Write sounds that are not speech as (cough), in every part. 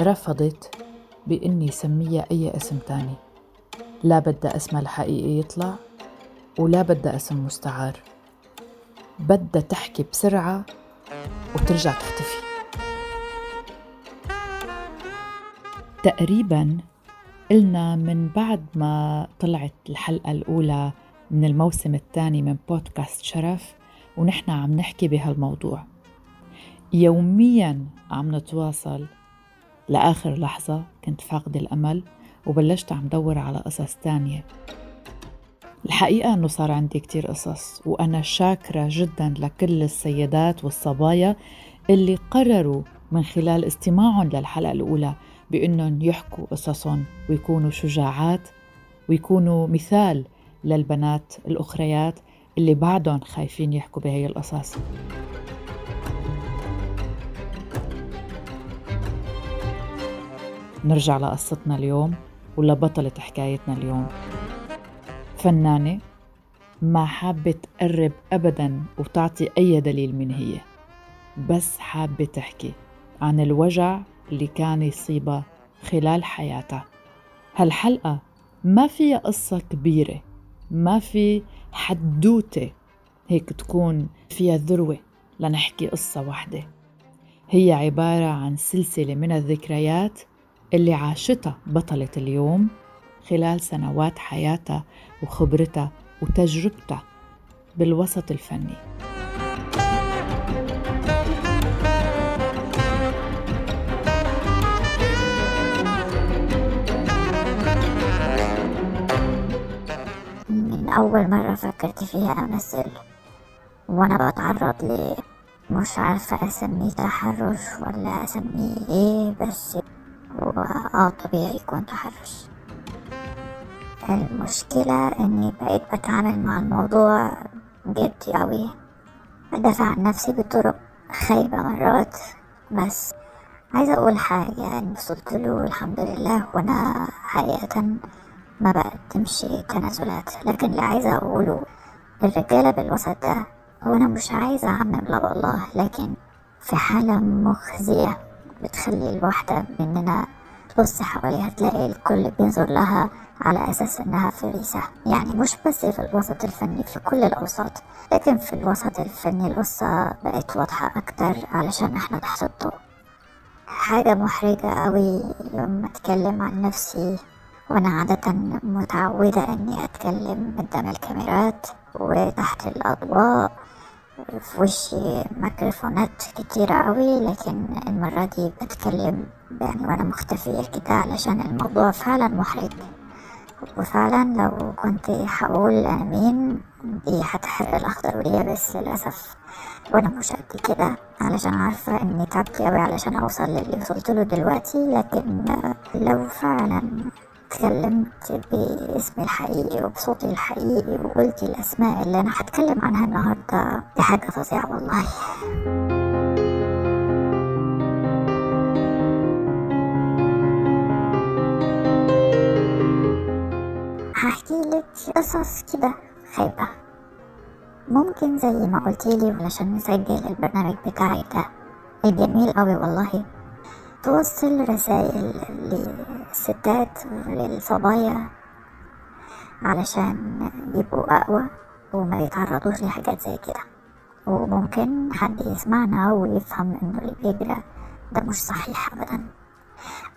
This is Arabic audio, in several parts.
رفضت بإني سميها أي اسم تاني. لا بدها اسمها الحقيقي يطلع ولا بدها اسم مستعار. بدها تحكي بسرعة وترجع تختفي. تقريبا قلنا من بعد ما طلعت الحلقة الأولى من الموسم الثاني من بودكاست شرف ونحن عم نحكي بهالموضوع. يوميا عم نتواصل لآخر لحظة كنت فاقدة الأمل وبلشت عم دور على قصص تانية. الحقيقة أنه صار عندي كتير قصص وأنا شاكرة جدا لكل السيدات والصبايا اللي قرروا من خلال استماعهم للحلقة الأولى بأنهم يحكوا قصصهم ويكونوا شجاعات ويكونوا مثال للبنات الأخريات اللي بعدهم خايفين يحكوا بهي القصص. نرجع لقصتنا اليوم ولبطلة حكايتنا اليوم. فنانة ما حابة تقرب أبدا وتعطي أي دليل من هي بس حابة تحكي عن الوجع اللي كان يصيبها خلال حياتها. هالحلقة ما فيها قصة كبيرة ما في حدوتة هيك تكون فيها ذروة لنحكي قصة واحدة. هي عبارة عن سلسلة من الذكريات اللي عاشتها بطلة اليوم خلال سنوات حياتها وخبرتها وتجربتها بالوسط الفني. من أول مرة فكرت فيها أمثل وأنا بتعرض ل مش عارفة أسميه تحرش ولا أسميه إيه بس هو آه طبيعي يكون تحرش. المشكلة إني بقيت بتعامل مع الموضوع جدي أوي. بدافع عن نفسي بطرق خايبة مرات. بس عايزة أقول حاجة يعني وصلت له الحمد لله وأنا حقيقة ما بقدمش تنازلات. لكن اللي عايزة أقوله الرجالة بالوسط ده وأنا مش عايزة أعمم لا والله لكن في حالة مخزية. بتخلي الواحدة مننا تبص حواليها تلاقي الكل بينظر لها على أساس إنها فريسة يعني مش بس في الوسط الفني في كل الأوساط. لكن في الوسط الفني القصة بقت واضحة أكتر علشان إحنا تحت الضوء. حاجة محرجة أوي يوم أتكلم عن نفسي وأنا عادة متعودة إني أتكلم قدام الكاميرات وتحت الأضواء. في وشي ميكروفونات كتيرة قوي لكن المرة دي بتكلم يعني وأنا مختفية كده علشان الموضوع فعلا محرج. وفعلا لو كنت هقول أمين دي هتحرق الأخضر واليابس للأسف. وأنا مش قد كده علشان عارفة إني تعبت أوي علشان أوصل للي وصلت له دلوقتي لكن لو فعلا اتكلمت باسمي الحقيقي وبصوتي الحقيقي وقلت الأسماء اللي أنا هتكلم عنها النهاردة. دي حاجة فظيعة والله. هحكي لك قصص كده خايبة. ممكن زي ما قلتيلي علشان نسجل البرنامج بتاعي ده. الجميل قوي والله. توصل رسائل للستات وللصبايا علشان يبقوا أقوى وما يتعرضوش لحاجات زي كده. وممكن حد يسمعنا ويفهم انه اللي بيجرى ده مش صحيح ابدا.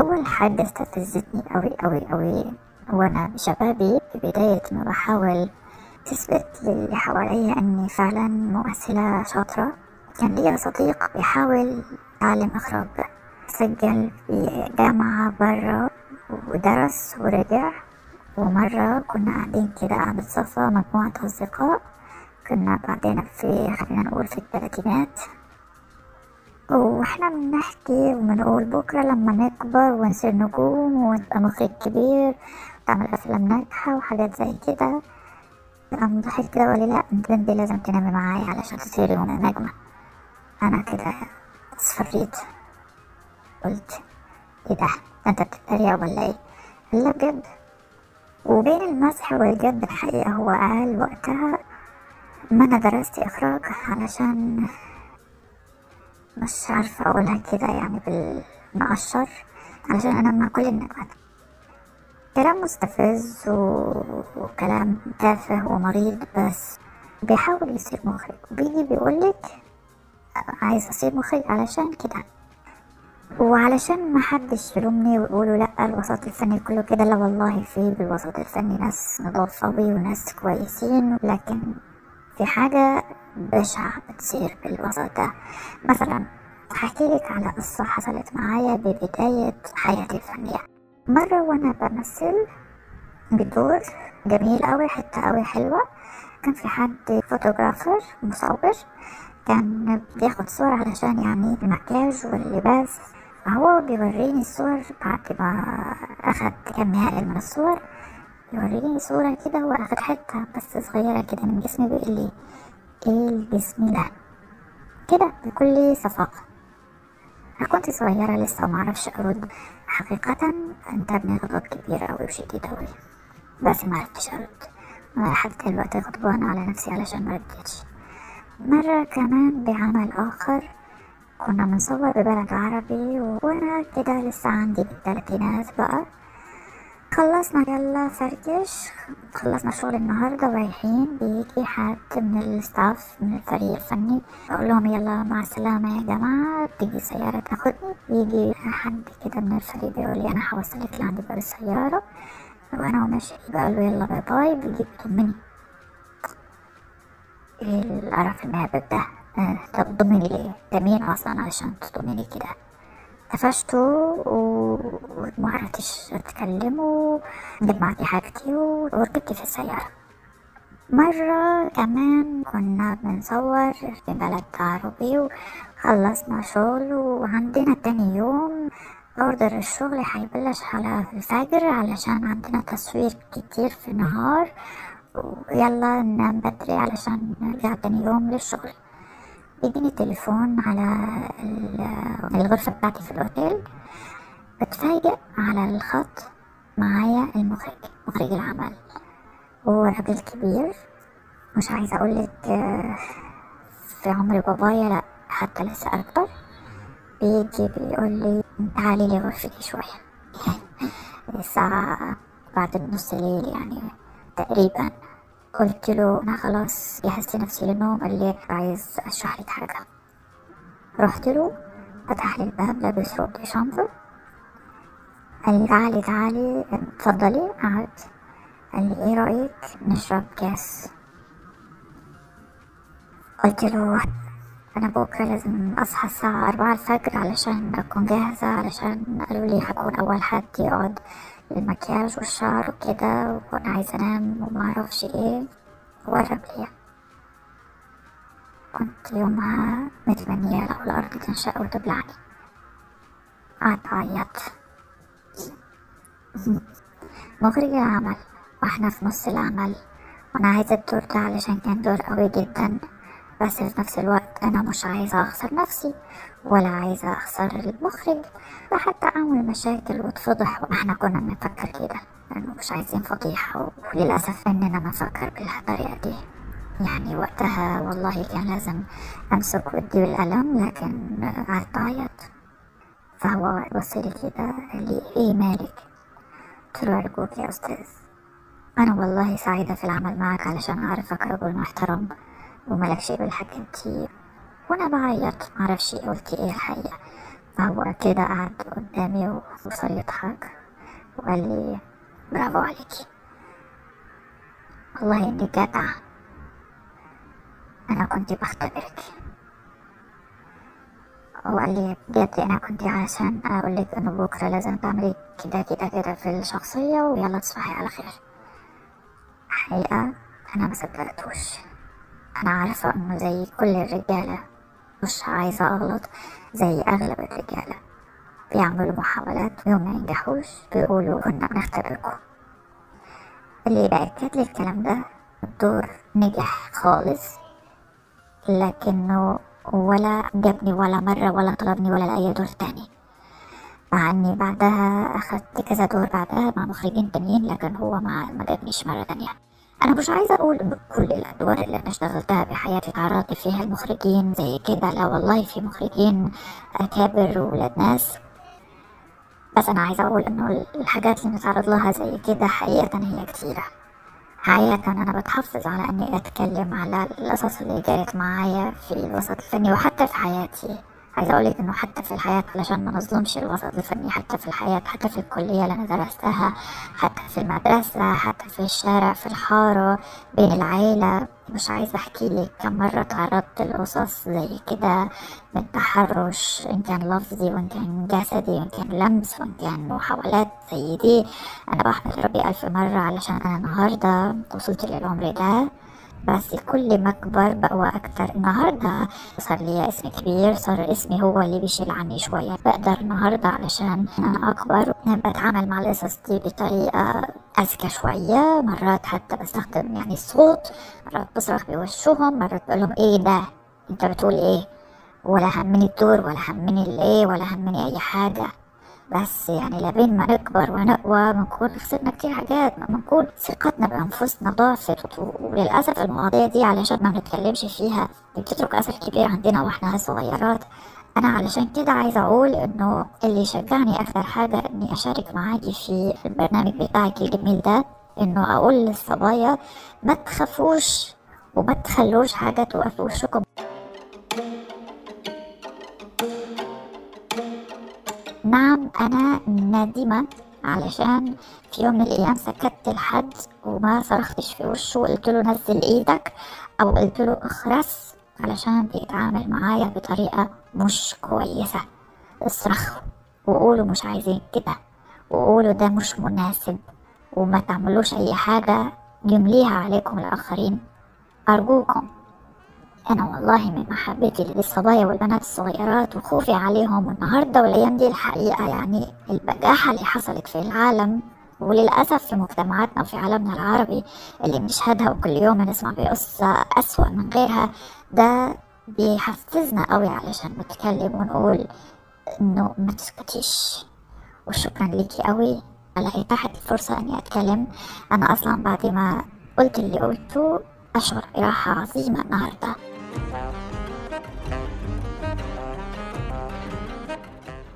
أول حاجة استفزتني أوي أوي أوي وأنا بشبابي في بداية ما بحاول تثبت للي حواليا إني فعلا ممثلة شاطرة. كان ليا صديق بيحاول يتعلم إخراج سجل في جامعة برا ودرس ورجع. ومرة كنا قاعدين كده قعدة صفا مجموعة أصدقاء. كنا بعدين في خلينا نقول في الثلاثينات. وإحنا بنحكي وبنقول بكرة لما نكبر ونصير نجوم ونبقى مخرج كبير ونعمل أفلام ناجحة وحاجات زي كده. قام ضحك كده وقال لا انت بنتي لازم تنامي معايا علشان تصيري نجمة. أنا كده اصفريت قلت إيه ده؟ انت بتتريق ولا إيه لا بجد. وبين المزح والجد الحقيقة هو قال وقتها ما أنا درست إخراج علشان مش عارفة أقولها كده يعني بالمقشر علشان أنا مع كل النكات كلام مستفز و... وكلام تافه ومريض بس. بيحاول يصير مخرج بيجي بيقولك عايز أصير مخرج علشان كده. وعلشان ما حدش يلومني ويقولوا لأ الوسط الفني كله كده لا والله في بالوسط الفني ناس نضاف قوي وناس كويسين لكن في حاجة بشعة بتصير بالوسط ده. مثلا هحكي لك على قصة حصلت معايا ببداية حياتي الفنية. مرة وأنا بمثل بدور جميل أوي حتة أوي حلوة. كان في حد فوتوغرافر مصور كان بياخد صور علشان يعني المكياج واللباس. فهو بيوريني الصور بعد ما أخد كم نهائي من الصور. يوريني صورة كده هو أخد حتة بس صغيرة كده من جسمي بيقول لي إيه الجسم ده؟ كده بكل صفاقة. أنا كنت صغيرة لسه ومعرفش أرد. حقيقة انتابني غضب كبير أوي وشديد أوي. بس معرفتش أرد. لحد دلوقتي غضبانة على نفسي علشان مردتش مرة كمان بعمل آخر كنا بنصور ببلد عربي وأنا كده لسه عندي بالتلاتينات بقى. خلصنا يلا فركش. خلصنا شغل النهاردة ورايحين. بيجي حد من ال staff من الفريق الفني. أقول لهم يلا مع السلامة يا جماعة. تيجي سيارة تاخدني. بيجي حد كده من الفريق بيقول لي أنا هوصلك لعند باب السيارة. وأنا وماشي. بقول له يلا bye bye. بيجي بيطمني إيه القرف المهبب ده؟ طب ضمني ليه ده مين أصلا علشان تضمني كده قفشته ومعرفتش اتكلم وجمعت حاجتي وركبت في السيارة مرة كمان كنا بنصور في بلد عربي وخلصنا شغل وعندنا تاني يوم اوردر الشغل هيبلش على الفجر علشان عندنا تصوير كتير في النهار ويلا ننام بدري علشان نرجع تاني يوم للشغل بيجيني تليفون على الغرفة بتاعتي في الأوتيل. بتفاجئ على الخط معايا المخرج مخرج العمل. هو راجل كبير مش عايزة أقولك في عمر بابايا لأ حتى لسه أكبر. بيجي بيقول لي تعالي لي غرفتي شوية. (laughs) الساعة بعد نص الليل يعني تقريبا. قلت له أنا خلاص جهزت نفسي للنوم قال لي عايز أشرح لك حاجة رحت له فتح لي الباب لابس روب شامبر قال لي تعالي تعالي اتفضلي. قعد. قال لي إيه رأيك نشرب كاس قلت له أنا بكرة لازم أصحى الساعة أربعة الفجر علشان أكون جاهزة علشان قالوا لي هكون أول حد يقعد. المكياج والشعر وكده وأنا عايزة أنام ومعرفش إيه. وقرب ليا. كنت يومها متمنية لو الأرض تنشق وتبلعني. قعدت أعيط مخرج العمل وإحنا في نص العمل. وأنا عايزة الدور ده علشان كان دور قوي جدا. بس في نفس الوقت أنا مش عايزة أخسر نفسي ولا عايزة أخسر المخرج. وحتى اعمل مشاكل واتفضح وإحنا كنا بنفكر كده. لأنه مش عايزين فضيحة وللأسف إننا نفكر بالطريقة دي. يعني وقتها والله كان لازم أمسك ودي بالقلم لكن قعدت اعيط فهو بصلي كده قال لي إيه مالك؟ قلت له أرجوك يا أستاذ أنا والله سعيدة في العمل معك علشان أعرفك رجل محترم. وملك شيء بالحكي كتير. وأنا بعيط معرفش قلت إيه الحقيقة؟ فهو كده قعد قدامي وصل يضحك وقال لي برافو عليكي والله انك جدع. أنا كنت بختبرك. وقال لي بجد أنا كنت عشان أقول لك إنه بكرة لازم تعملي كده كده كده في الشخصية ويلا تصبحي على خير. حقيقة أنا ما أنا عارفة إنه زي كل الرجالة مش عايزة أغلط زي أغلب الرجالة. بيعملوا محاولات ويوم ما ينجحوش بيقولوا كنا بنختبركم. اللي بأكد لي الكلام ده الدور نجح خالص لكنه ولا جابني ولا مرة ولا طلبني ولا لأي دور تاني. مع إني بعدها أخدت كذا دور بعدها مع مخرجين تانيين لكن هو ما جابنيش مرة تانية. أنا مش عايزة أقول ان كل الأدوار اللي أنا اشتغلتها بحياتي. تعرضت فيها المخرجين زي كده. لا والله في مخرجين اكابر وولاد ناس. بس أنا عايزة أقول إنه الحاجات اللي نتعرض لها زي كده حقيقة هي كتيرة. حقيقة أنا بتحفظ على إني أتكلم على القصص اللي جرت معايا في الوسط الفني وحتى في حياتي. عايزة أقولك إنه حتى في الحياة علشان ما نظلمش الوسط الفني حتى في الحياة حتى في الكلية اللي أنا درستها حتى في المدرسة حتى في الشارع في الحارة بين العيلة. مش عايزة أحكي لك كم مرة تعرضت لقصص زي كده من تحرش إن كان لفظي وإن كان جسدي وإن كان لمس وإن كان محاولات زي دي. أنا بحمد ربي ألف مرة علشان أنا النهاردة وصلت للعمر ده. بس كل ما اكبر بقوى أكتر. النهارده صار لي اسم كبير صار اسمي هو اللي بيشيل عني شوية. بقدر النهارده علشان أنا أكبر بتعامل مع القصص دي بطريقة أذكى شوية. مرات حتى بستخدم يعني الصوت مرات بصرخ بوشهم مرات بقول لهم إيه ده؟ أنت بتقول إيه؟ ولا همني الدور ولا همني الإيه ولا همني أي حاجة. بس يعني لبين ما نكبر ونقوى بنكون خسرنا كتير حاجات ما بنكون ثقتنا بأنفسنا ضعفت. وللأسف المواضيع دي علشان ما بنتكلمش فيها بتترك أثر كبير عندنا وإحنا صغيرات. أنا علشان كده عايزة أقول إنه اللي شجعني أكثر حاجة إني أشارك معاكي في البرنامج بتاعك الجميل ده إنه أقول للصبايا ما تخافوش وما تخلوش حاجة توقف وشكم نعم أنا ندمة علشان في يوم من الأيام سكت لحد وما صرختش في وشه وقلت له نزل إيدك أو قلت له اخرس علشان بيتعامل معايا بطريقة مش كويسة. اصرخوا وقولوا مش عايزين كده وقولوا ده مش مناسب وما تعملوش أي حاجة يمليها عليكم الآخرين. أرجوكم. أنا والله من محبتي للصبايا والبنات الصغيرات وخوفي عليهم والنهاردة والأيام دي الحقيقة يعني البجاحة اللي حصلت في العالم وللأسف في مجتمعاتنا وفي عالمنا العربي اللي بنشهدها وكل يوم نسمع بقصة أسوأ من غيرها ده بيحفزنا قوي علشان نتكلم ونقول إنه ما تسكتيش. وشكرا ليكي قوي. على إتاحة الفرصة إني أتكلم. أنا أصلا بعد ما قلت اللي قلته أشعر براحة عظيمة النهارده.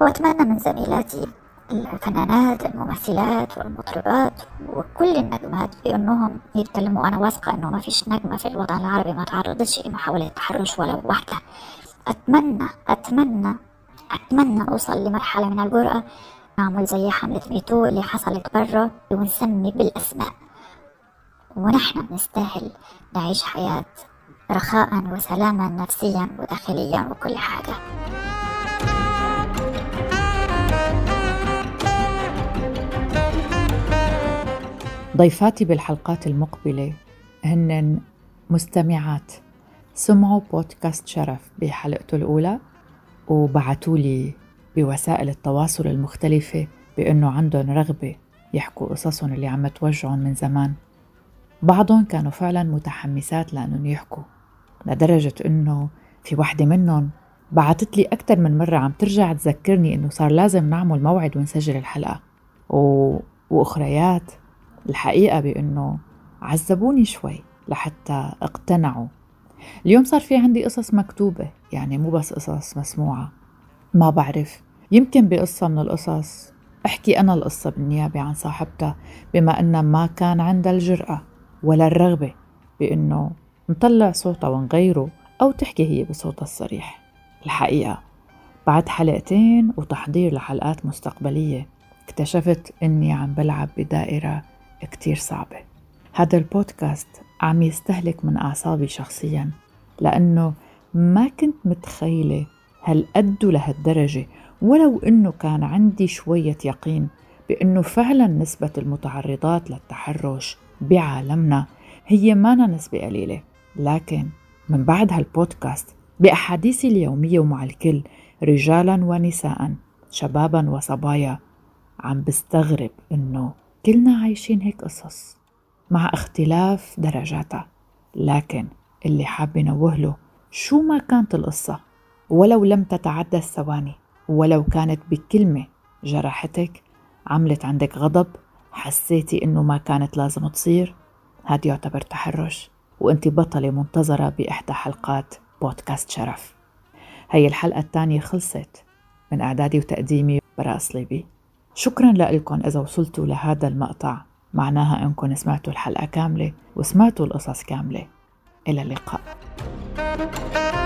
وأتمنى من زميلاتي الفنانات الممثلات والمطربات وكل النجمات بأنهم يتكلموا أنا واثقة أنه ما فيش نجمة في الوطن العربي ما تعرضتش لمحاولة تحرش ولو واحدة. أتمنى أتمنى أتمنى أوصل لمرحلة من الجرأة نعمل زي حملة ميتو اللي حصلت برا ونسمي بالأسماء. ونحن نستاهل نعيش حياة رخاء وسلاما نفسيا وداخليا وكل حاجة. ضيفاتي بالحلقات المقبلة هن مستمعات سمعوا بودكاست شرف بحلقته الأولى وبعتوا لي بوسائل التواصل المختلفة بأنه عندهم رغبة يحكوا قصصهم اللي عم توجعهم من زمان. بعضهم كانوا فعلا متحمسات لأنهم يحكوا. لدرجة إنه في وحدة منهم بعتت لي أكثر من مرة عم ترجع تذكرني إنه صار لازم نعمل موعد ونسجل الحلقة. و... وأخريات الحقيقة بإنه عذبوني شوي لحتى اقتنعوا. اليوم صار في عندي قصص مكتوبة يعني مو بس قصص مسموعة. ما بعرف يمكن بقصة من القصص أحكي أنا القصة بالنيابة عن صاحبتها بما أنها ما كان عندها الجرأة ولا الرغبة بأنه نطلع صوتها ونغيره أو تحكي هي بصوتها الصريح. الحقيقة بعد حلقتين وتحضير لحلقات مستقبلية اكتشفت أني عم بلعب بدائرة كتير صعبة. هذا البودكاست عم يستهلك من أعصابي شخصيا لأنه ما كنت متخيلة هالقد لهالدرجة ولو أنه كان عندي شوية يقين بأنه فعلا نسبة المتعرضات للتحرش بعالمنا هي مانا نسبة قليلة. لكن من بعد هالبودكاست بأحاديثي اليومية ومع الكل رجالا ونساء شبابا وصبايا عم بستغرب إنه كلنا عايشين هيك قصص مع اختلاف درجاتها. لكن اللي حاب نوه له شو ما كانت القصة ولو لم تتعدى الثواني ولو كانت بكلمة جرحتك عملت عندك غضب حسيتي إنه ما كانت لازم تصير هذا يعتبر تحرش. وأنت بطلة منتظرة بإحدى حلقات بودكاست شرف. هي الحلقة الثانية خلصت من إعدادي وتقديمي براء صليبي. شكرا لكم إذا وصلتوا لهذا المقطع. معناها أنكم سمعتوا الحلقة كاملة وسمعتوا القصص كاملة. إلى اللقاء. thank you